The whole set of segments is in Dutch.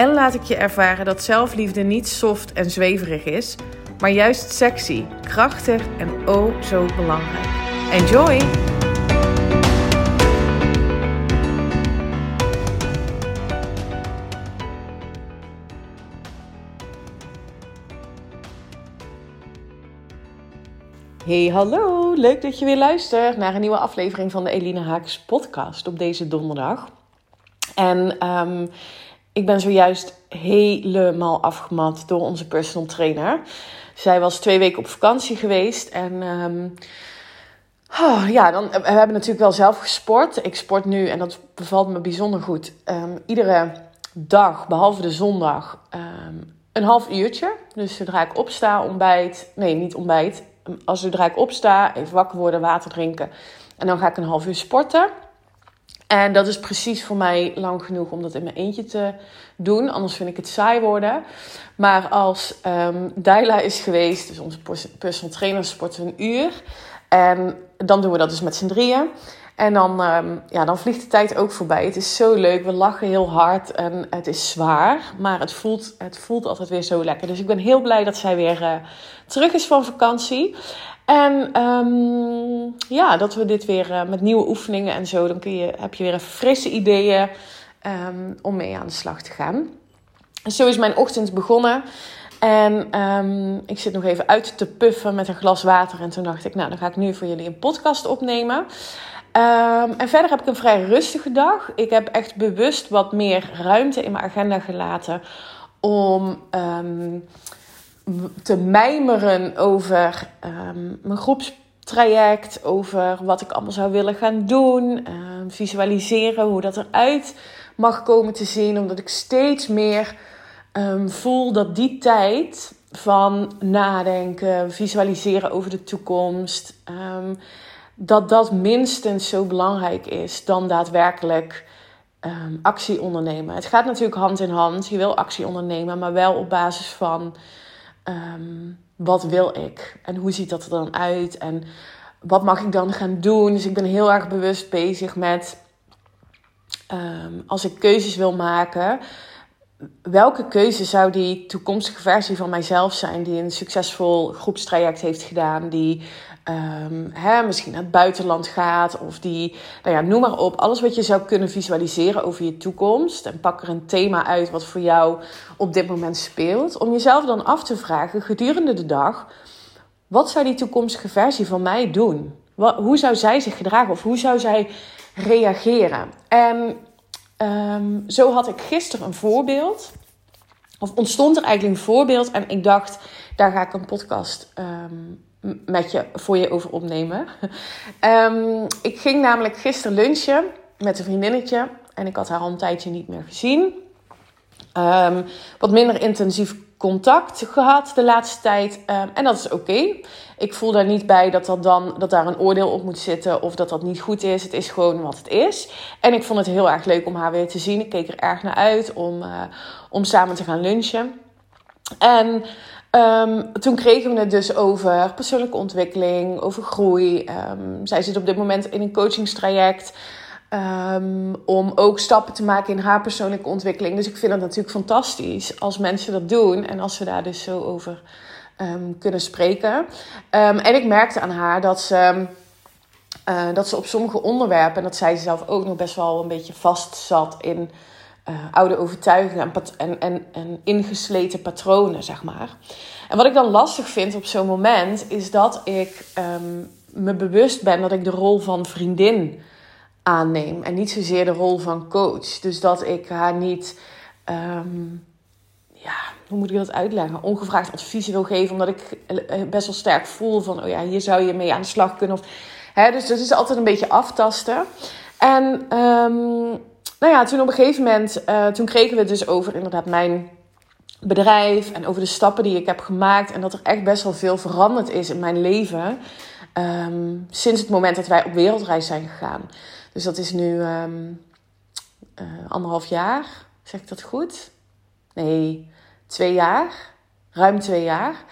en laat ik je ervaren dat zelfliefde niet soft en zweverig is, maar juist sexy, krachtig en oh zo belangrijk. Enjoy! Hey, hallo! Leuk dat je weer luistert naar een nieuwe aflevering van de Eline Haaks podcast op deze donderdag. En um, ik ben zojuist helemaal afgemat door onze personal trainer. Zij was twee weken op vakantie geweest en um, oh, ja, dan, we hebben natuurlijk wel zelf gesport. Ik sport nu en dat bevalt me bijzonder goed. Um, iedere dag, behalve de zondag, um, een half uurtje. Dus zodra ik opsta, ontbijt. Nee, niet ontbijt. Als zodra ik opsta, even wakker worden, water drinken. En dan ga ik een half uur sporten. En dat is precies voor mij lang genoeg om dat in mijn eentje te doen. Anders vind ik het saai worden. Maar als um, Daila is geweest, dus onze personal trainer, sporten een uur. En dan doen we dat dus met z'n drieën. En dan, um, ja, dan vliegt de tijd ook voorbij. Het is zo leuk. We lachen heel hard en het is zwaar. Maar het voelt, het voelt altijd weer zo lekker. Dus ik ben heel blij dat zij weer uh, terug is van vakantie. En um, ja, dat we dit weer uh, met nieuwe oefeningen en zo, dan kun je, heb je weer een frisse ideeën um, om mee aan de slag te gaan. Zo is mijn ochtend begonnen. En ik zit nog even uit te puffen met een glas water. En toen dacht ik, nou, dan ga ik nu voor jullie een podcast opnemen. Um, en verder heb ik een vrij rustige dag. Ik heb echt bewust wat meer ruimte in mijn agenda gelaten om um, te mijmeren over um, mijn groepstraject, over wat ik allemaal zou willen gaan doen, visualiseren hoe dat eruit mag komen te zien, omdat ik steeds meer voel dat die tijd van nadenken, visualiseren over de toekomst dat dat minstens zo belangrijk is dan daadwerkelijk um, actie ondernemen. Het gaat natuurlijk hand in hand. Je wil actie ondernemen, maar wel op basis van um, wat wil ik en hoe ziet dat er dan uit en wat mag ik dan gaan doen. Dus ik ben heel erg bewust bezig met um, als ik keuzes wil maken. Welke keuze zou die toekomstige versie van mijzelf zijn die een succesvol groepstraject heeft gedaan, die um, hè, misschien naar het buitenland gaat. Of die, nou ja, noem maar op. Alles wat je zou kunnen visualiseren over je toekomst. En pak er een thema uit wat voor jou op dit moment speelt. Om jezelf dan af te vragen gedurende de dag. Wat zou die toekomstige versie van mij doen? Wat, hoe zou zij zich gedragen? Of hoe zou zij reageren? En um, zo had ik gisteren een voorbeeld. Of ontstond er eigenlijk een voorbeeld. En ik dacht, daar ga ik een podcast um, met je, voor je over opnemen. Um, ik ging namelijk gisteren lunchen met een vriendinnetje. En ik had haar al een tijdje niet meer gezien. Um, wat minder intensief contact gehad de laatste tijd. Um, en dat is oké. Ik voel daar niet bij dat, dat, dan, dat daar een oordeel op moet zitten of dat dat niet goed is. Het is gewoon wat het is. En ik vond het heel erg leuk om haar weer te zien. Ik keek er erg naar uit om, uh, om samen te gaan lunchen. En Um, toen kregen we het dus over persoonlijke ontwikkeling, over groei. Um, zij zit op dit moment in een coachingstraject um, om ook stappen te maken in haar persoonlijke ontwikkeling. Dus ik vind het natuurlijk fantastisch als mensen dat doen en als ze daar dus zo over kunnen spreken. en ik merkte aan haar dat ze. Uh, dat ze op sommige onderwerpen, en dat ze zelf ook nog best wel een beetje vast zat in uh, oude overtuigingen en, en, en, en ingesleten patronen, zeg maar. En wat ik dan lastig vind op zo'n moment, is dat ik um, me bewust ben dat ik de rol van vriendin aanneem en niet zozeer de rol van coach. Dus dat ik haar niet, um, ja, hoe moet ik dat uitleggen? Ongevraagd adviezen wil geven, omdat ik eh, best wel sterk voel van, oh ja, hier zou je mee aan de slag kunnen. Of, hè, dus dat is altijd een beetje aftasten. En um, nou ja, toen op een gegeven moment, uh, toen kregen we het dus over inderdaad mijn bedrijf en over de stappen die ik heb gemaakt. En dat er echt best wel veel veranderd is in mijn leven. Ehm, sinds het moment dat wij op wereldreis zijn gegaan. Dus dat is nu um, uh, anderhalf jaar. Zeg ik dat goed? Nee, twee jaar. Ruim twee jaar.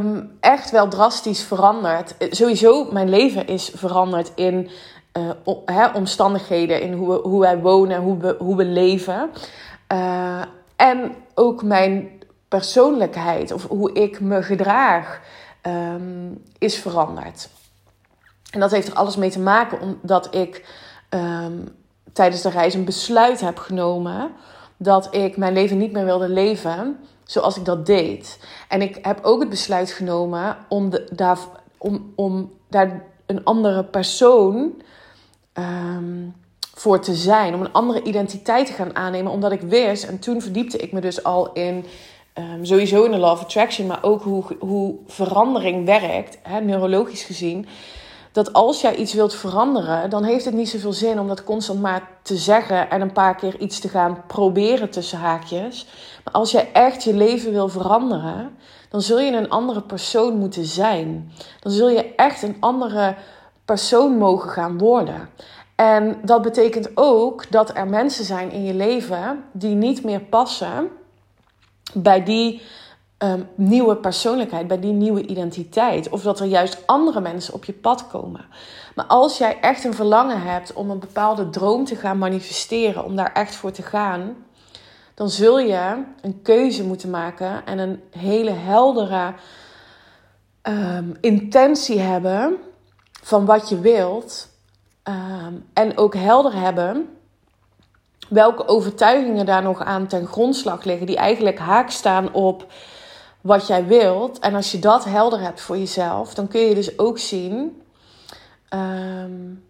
Um, echt wel drastisch veranderd. Eh, sowieso, mijn leven is veranderd in uh, omstandigheden. In hoe, we, hoe wij wonen, hoe we, hoe we leven. Uh, en ook mijn persoonlijkheid of hoe ik me gedraag um, is veranderd. En dat heeft er alles mee te maken omdat ik um, tijdens de reis een besluit heb genomen dat ik mijn leven niet meer wilde leven zoals ik dat deed. En ik heb ook het besluit genomen om, de, daar, om, om daar een andere persoon um, voor te zijn. Om een andere identiteit te gaan aannemen. Omdat ik wist, en toen verdiepte ik me dus al in um, sowieso in de Law of Attraction, maar ook hoe, hoe verandering werkt, hè, neurologisch gezien. Dat als jij iets wilt veranderen, dan heeft het niet zoveel zin om dat constant maar te zeggen en een paar keer iets te gaan proberen tussen haakjes. Maar als jij echt je leven wil veranderen, dan zul je een andere persoon moeten zijn. Dan zul je echt een andere persoon mogen gaan worden. En dat betekent ook dat er mensen zijn in je leven die niet meer passen bij die um, nieuwe persoonlijkheid, bij die nieuwe identiteit. Of dat er juist andere mensen op je pad komen. Maar als jij echt een verlangen hebt om een bepaalde droom te gaan manifesteren, om daar echt voor te gaan, dan zul je een keuze moeten maken en een hele heldere um, intentie hebben van wat je wilt. Um, en ook helder hebben welke overtuigingen daar nog aan ten grondslag liggen, die eigenlijk haak staan op wat jij wilt. En als je dat helder hebt voor jezelf, dan kun je dus ook zien. Um,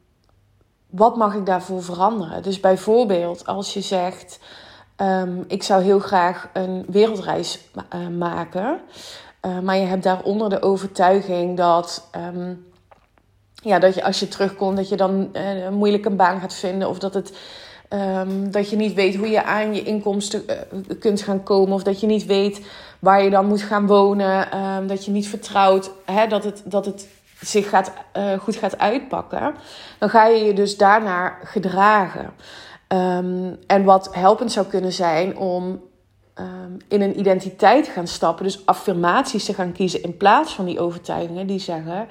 wat mag ik daarvoor veranderen? Dus bijvoorbeeld als je zegt: um, Ik zou heel graag een wereldreis uh, maken. Uh, maar je hebt daaronder de overtuiging dat ja, dat je als je terugkomt, dat je dan moeilijk een baan gaat vinden. Of dat, het, um, dat je niet weet hoe je aan je inkomsten uh, kunt gaan komen. Of dat je niet weet waar je dan moet gaan wonen. Um, dat je niet vertrouwt hè, dat, het, dat het zich gaat, uh, goed gaat uitpakken. Dan ga je je dus daarnaar gedragen. Um, en wat helpend zou kunnen zijn om in een identiteit te gaan stappen. Dus affirmaties te gaan kiezen in plaats van die overtuigingen die zeggen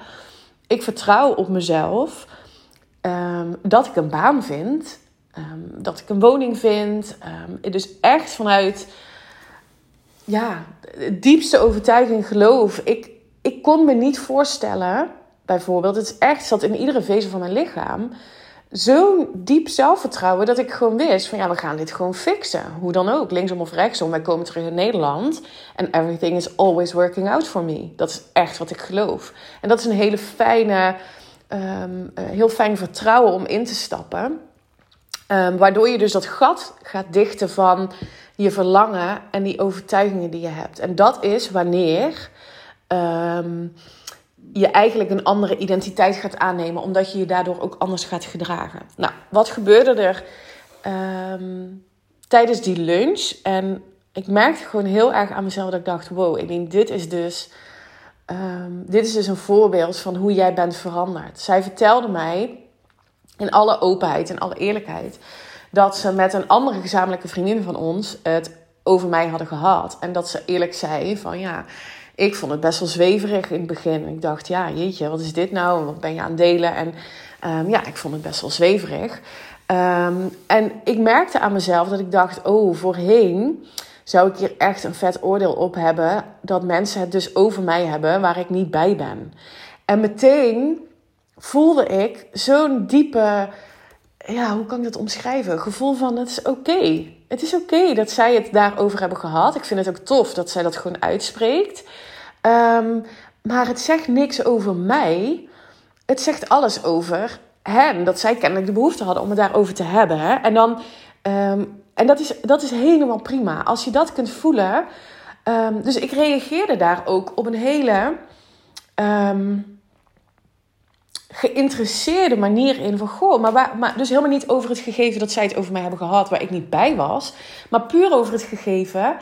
ik vertrouw op mezelf um, dat ik een baan vind, um, dat ik een woning vind. Um, dus echt vanuit ja, diepste overtuiging geloof. Ik, ik kon me niet voorstellen, bijvoorbeeld, het is echt zat in iedere vezel van mijn lichaam zo'n diep zelfvertrouwen dat ik gewoon wist van ja, we gaan dit gewoon fixen. Hoe dan ook, linksom of rechtsom. Wij komen terug in Nederland en everything is always working out for me. Dat is echt wat ik geloof. En dat is een hele fijne, um, heel fijn vertrouwen om in te stappen. Um, waardoor je dus dat gat gaat dichten van je verlangen en die overtuigingen die je hebt. En dat is wanneer um, je eigenlijk een andere identiteit gaat aannemen, omdat je je daardoor ook anders gaat gedragen. Nou, wat gebeurde er um, tijdens die lunch? En ik merkte gewoon heel erg aan mezelf dat ik dacht: wow, Eline, dit is dus. Um, dit is dus een voorbeeld van hoe jij bent veranderd. Zij vertelde mij in alle openheid en alle eerlijkheid dat ze met een andere gezamenlijke vriendin van ons het over mij hadden gehad. En dat ze eerlijk zei van ja, ik vond het best wel zweverig in het begin. Ik dacht, ja, jeetje, wat is dit nou? Wat ben je aan het delen? En um, ja, ik vond het best wel zweverig. Um, en ik merkte aan mezelf dat ik dacht, oh, voorheen zou ik hier echt een vet oordeel op hebben dat mensen het dus over mij hebben waar ik niet bij ben. En meteen voelde ik zo'n diepe, ja, hoe kan ik dat omschrijven? Gevoel van het is oké. Het is oké dat zij het daarover hebben gehad. Ik vind het ook tof dat zij dat gewoon uitspreekt. Um, maar het zegt niks over mij. Het zegt alles over hen. Dat zij kennelijk de behoefte hadden om het daarover te hebben. Hè? En, dan, um, en dat, is, dat is helemaal prima. Als je dat kunt voelen. Um, dus ik reageerde daar ook op een hele geïnteresseerde manier in. Van goh, maar, waar, maar dus helemaal niet over het gegeven dat zij het over mij hebben gehad, waar ik niet bij was. Maar puur over het gegeven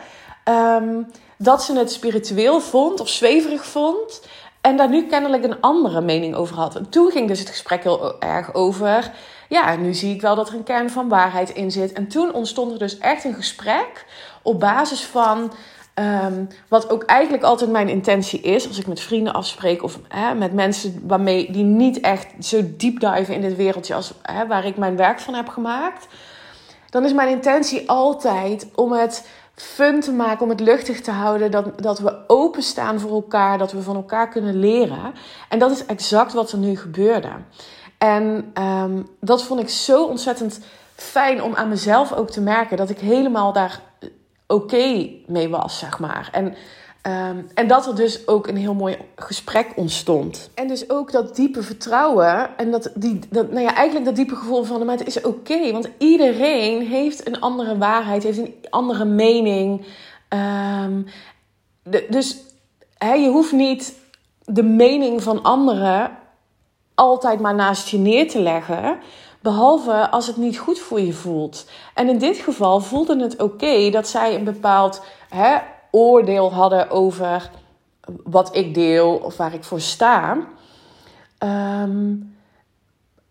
ehm, dat ze het spiritueel vond of zweverig vond. En daar nu kennelijk een andere mening over had. En toen ging dus het gesprek heel erg over. Ja, nu zie ik wel dat er een kern van waarheid in zit. En toen ontstond er dus echt een gesprek op basis van. Ehm, wat ook eigenlijk altijd mijn intentie is, als ik met vrienden afspreek of hè, met mensen waarmee die niet echt zo diep diven in dit wereldje als hè, waar ik mijn werk van heb gemaakt, dan is mijn intentie altijd om het fun te maken, om het luchtig te houden, dat, dat we openstaan voor elkaar, dat we van elkaar kunnen leren. En dat is exact wat er nu gebeurde. En ehm, dat vond ik zo ontzettend fijn om aan mezelf ook te merken dat ik helemaal daar oké mee was, zeg maar. En, ehm, en dat er dus ook een heel mooi gesprek ontstond. En dus ook dat diepe vertrouwen en dat, die, dat, nou ja, eigenlijk dat diepe gevoel van, maar het is oké, want iedereen heeft een andere waarheid, heeft een andere mening. Ehm, dus je hoeft niet de mening van anderen altijd maar naast je neer te leggen. Behalve als het niet goed voor je voelt. En in dit geval voelde het oké dat zij een bepaald hè, oordeel hadden over wat ik deel of waar ik voor sta. Ehm,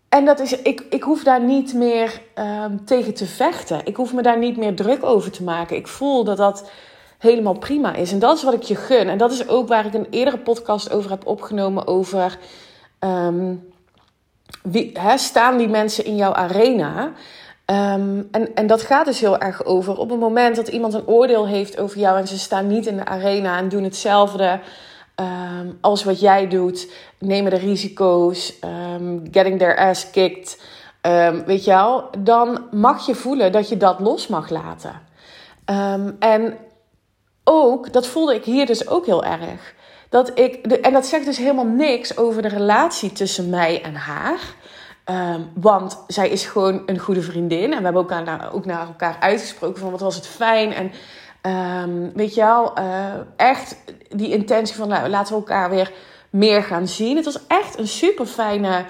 en dat is, ik, ik hoef daar niet meer ehm, tegen te vechten. Ik hoef me daar niet meer druk over te maken. Ik voel dat dat helemaal prima is. En dat is wat ik je gun. En dat is ook waar ik een eerdere podcast over heb opgenomen over. Ehm, wie, hè, staan die mensen in jouw arena? Ehm, en, en dat gaat dus heel erg over op het moment dat iemand een oordeel heeft over jou en ze staan niet in de arena en doen hetzelfde ehm, als wat jij doet, nemen de risico's, um, getting their ass kicked, weet je wel, dan mag je voelen dat je dat los mag laten. en ook, dat voelde ik hier dus ook heel erg. Dat ik, en dat zegt dus helemaal niks over de relatie tussen mij en haar. Ehm, want zij is gewoon een goede vriendin. En we hebben ook naar, ook naar elkaar uitgesproken van wat was het fijn. En um, weet je wel, uh, echt die intentie van nou, laten we elkaar weer meer gaan zien. Het was echt een super fijne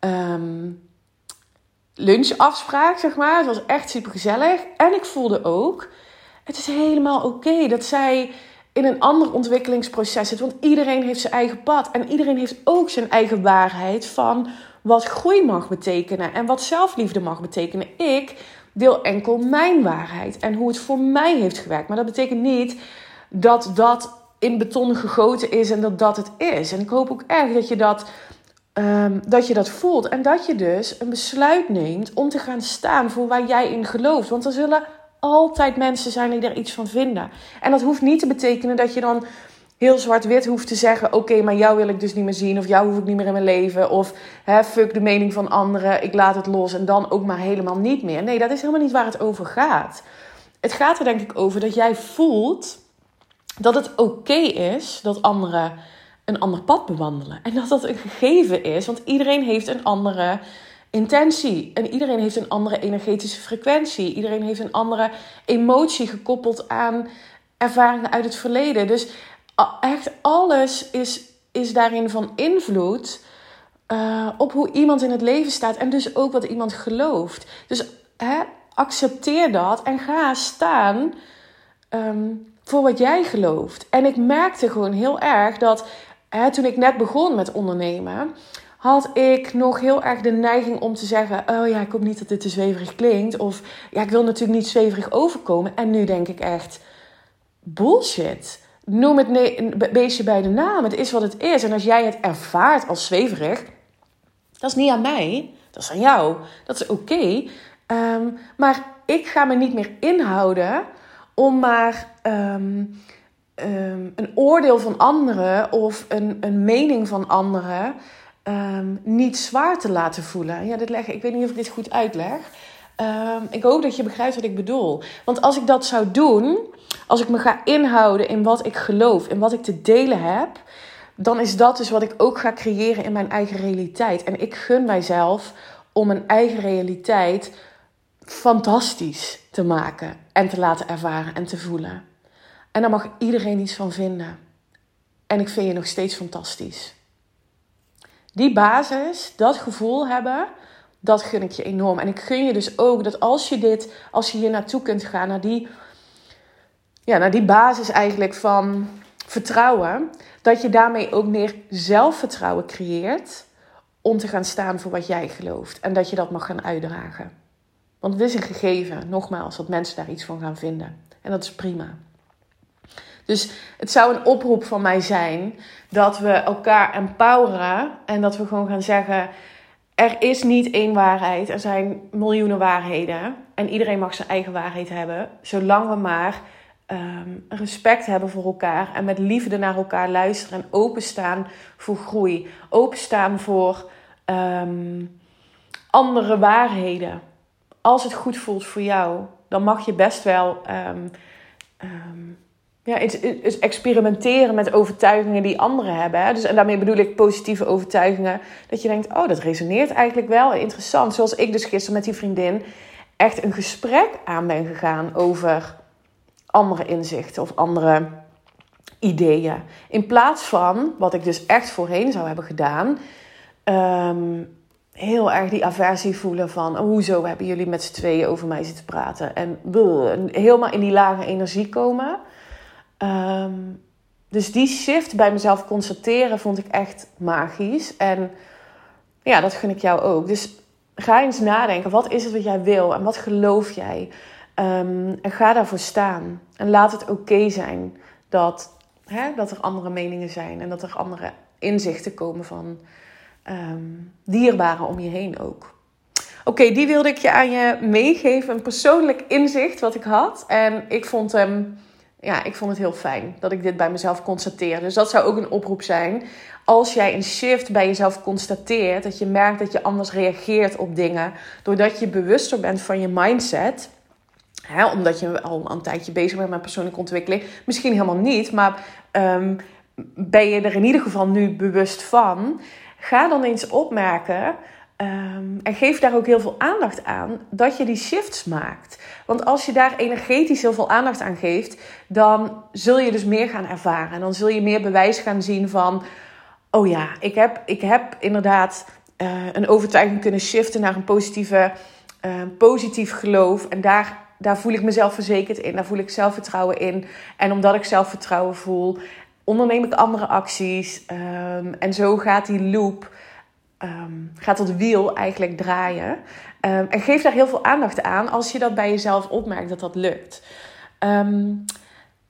um, lunchafspraak, zeg maar. Het was echt super gezellig. En ik voelde ook, het is helemaal oké dat zij in een ander ontwikkelingsproces zit. Want iedereen heeft zijn eigen pad. En iedereen heeft ook zijn eigen waarheid van wat groei mag betekenen en wat zelfliefde mag betekenen. Ik deel enkel mijn waarheid en hoe het voor mij heeft gewerkt. Maar dat betekent niet dat dat in beton gegoten is en dat dat het is. En ik hoop ook echt dat je dat, um, dat, je dat voelt en dat je dus een besluit neemt om te gaan staan voor waar jij in gelooft. Want er zullen altijd mensen zijn die er iets van vinden. En dat hoeft niet te betekenen dat je dan heel zwart-wit hoeft te zeggen: Oké, maar jou wil ik dus niet meer zien, of jou hoef ik niet meer in mijn leven, of hè, fuck de mening van anderen, ik laat het los en dan ook maar helemaal niet meer. Nee, dat is helemaal niet waar het over gaat. Het gaat er denk ik over dat jij voelt dat het oké is dat anderen een ander pad bewandelen. En dat dat een gegeven is, want iedereen heeft een andere intentie. En iedereen heeft een andere energetische frequentie. Iedereen heeft een andere emotie gekoppeld aan ervaringen uit het verleden. Dus echt alles is, is daarin van invloed uh, op hoe iemand in het leven staat. En dus ook wat iemand gelooft. Dus hè, accepteer dat en ga staan um, voor wat jij gelooft. En ik merkte gewoon heel erg dat hè, toen ik net begon met ondernemen had ik nog heel erg de neiging om te zeggen: Oh ja, ik hoop niet dat dit te zweverig klinkt. Of ja, ik wil natuurlijk niet zweverig overkomen. En nu denk ik echt: bullshit noem het beestje bij de naam. Het is wat het is. En als jij het ervaart als zweverig, dat is niet aan mij. Dat is aan jou. Dat is oké. Ehm, maar ik ga me niet meer inhouden om maar ehm, ehm, een oordeel van anderen of een, een mening van anderen niet zwaar te laten voelen. Ja, dit leg, ik weet niet of ik dit goed uitleg. ik hoop dat je begrijpt wat ik bedoel. Want als ik dat zou doen, als ik me ga inhouden in wat ik geloof, in wat ik te delen heb, dan is dat dus wat ik ook ga creëren in mijn eigen realiteit. En ik gun mijzelf om mijn eigen realiteit fantastisch te maken en te laten ervaren en te voelen. En daar mag iedereen iets van vinden. En ik vind je nog steeds fantastisch. Die basis, dat gevoel hebben, dat gun ik je enorm. En ik gun je dus ook dat als je dit, als je hier naartoe kunt gaan, naar die ja, naar die basis eigenlijk van vertrouwen, dat je daarmee ook meer zelfvertrouwen creëert om te gaan staan voor wat jij gelooft. En dat je dat mag gaan uitdragen. Want het is een gegeven, nogmaals, dat mensen daar iets van gaan vinden. En dat is prima. Dus het zou een oproep van mij zijn dat we elkaar empoweren en dat we gewoon gaan zeggen: er is niet één waarheid, er zijn miljoenen waarheden en iedereen mag zijn eigen waarheid hebben, zolang we maar Ehm, respect hebben voor elkaar en met liefde naar elkaar luisteren en openstaan voor groei, openstaan voor um, andere waarheden. Als het goed voelt voor jou, dan mag je best wel um, ja, iets, experimenteren met overtuigingen die anderen hebben. Dus, en daarmee bedoel ik positieve overtuigingen. Dat je denkt, oh, dat resoneert eigenlijk wel interessant. Zoals ik dus gisteren met die vriendin echt een gesprek aan ben gegaan over andere inzichten of andere ideeën. In plaats van, wat ik dus echt voorheen zou hebben gedaan, ehm, heel erg die aversie voelen van oh, hoezo hebben jullie met z'n tweeën over mij zitten praten en helemaal in die lage energie komen. Ehm, dus die shift bij mezelf constateren vond ik echt magisch. En ja, dat gun ik jou ook. Dus ga eens nadenken. Wat is het wat jij wil en wat geloof jij? Ehm, en ga daarvoor staan. En laat het oké zijn dat, hè, dat er andere meningen zijn en dat er andere inzichten komen van um, dierbaren om je heen ook. Oké, die wilde ik je aan je meegeven. Een persoonlijk inzicht wat ik had. En ik vond hem. Ja, ik vond het heel fijn dat ik dit bij mezelf constateerde. Dus dat zou ook een oproep zijn. Als jij een shift bij jezelf constateert, dat je merkt dat je anders reageert op dingen, doordat je bewuster bent van je mindset, Hè, omdat je al een tijdje bezig bent met persoonlijke ontwikkeling. Misschien helemaal niet, maar um, ben je er in ieder geval nu bewust van. Ga dan eens opmerken um, en geef daar ook heel veel aandacht aan dat je die shifts maakt. Want als je daar energetisch heel veel aandacht aan geeft, dan zul je dus meer gaan ervaren. En dan zul je meer bewijs gaan zien van: oh ja, ik heb, ik heb inderdaad uh, een overtuiging kunnen shiften naar een positieve, uh, positief geloof. En daar daar voel ik mezelf verzekerd in. Daar voel ik zelfvertrouwen in. En omdat ik zelfvertrouwen voel, onderneem ik andere acties. Ehm, en zo gaat die loop, um, gaat dat wiel eigenlijk draaien. Um, en geef daar heel veel aandacht aan als je dat bij jezelf opmerkt dat dat lukt.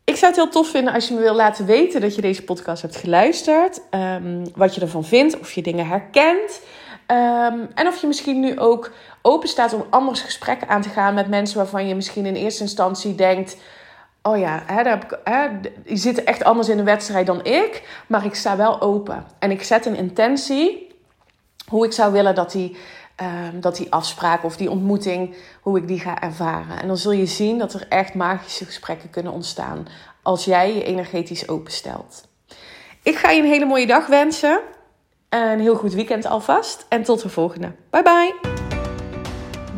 ik zou het heel tof vinden als je me wil laten weten dat je deze podcast hebt geluisterd. wat je ervan vindt, of je dingen herkent. en of je misschien nu ook open staat om anders gesprekken aan te gaan met mensen waarvan je misschien in eerste instantie denkt. Oh ja, hè, daar die zitten echt anders in de wedstrijd dan ik. Maar ik sta wel open. En ik zet een intentie. Hoe ik zou willen dat die, ehm, dat die afspraak of die ontmoeting, hoe ik die ga ervaren. En dan zul je zien dat er echt magische gesprekken kunnen ontstaan. Als jij je energetisch openstelt. Ik ga je een hele mooie dag wensen. Een heel goed weekend alvast. En tot de volgende. Bye bye.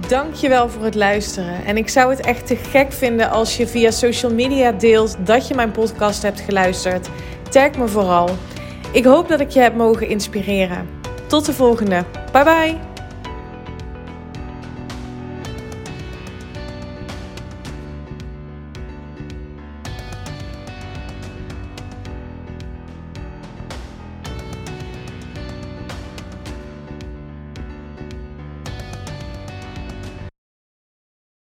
Dankjewel voor het luisteren. En ik zou het echt te gek vinden als je via social media deelt dat je mijn podcast hebt geluisterd. Tag me vooral. Ik hoop dat ik je heb mogen inspireren. Tot de volgende. Bye bye.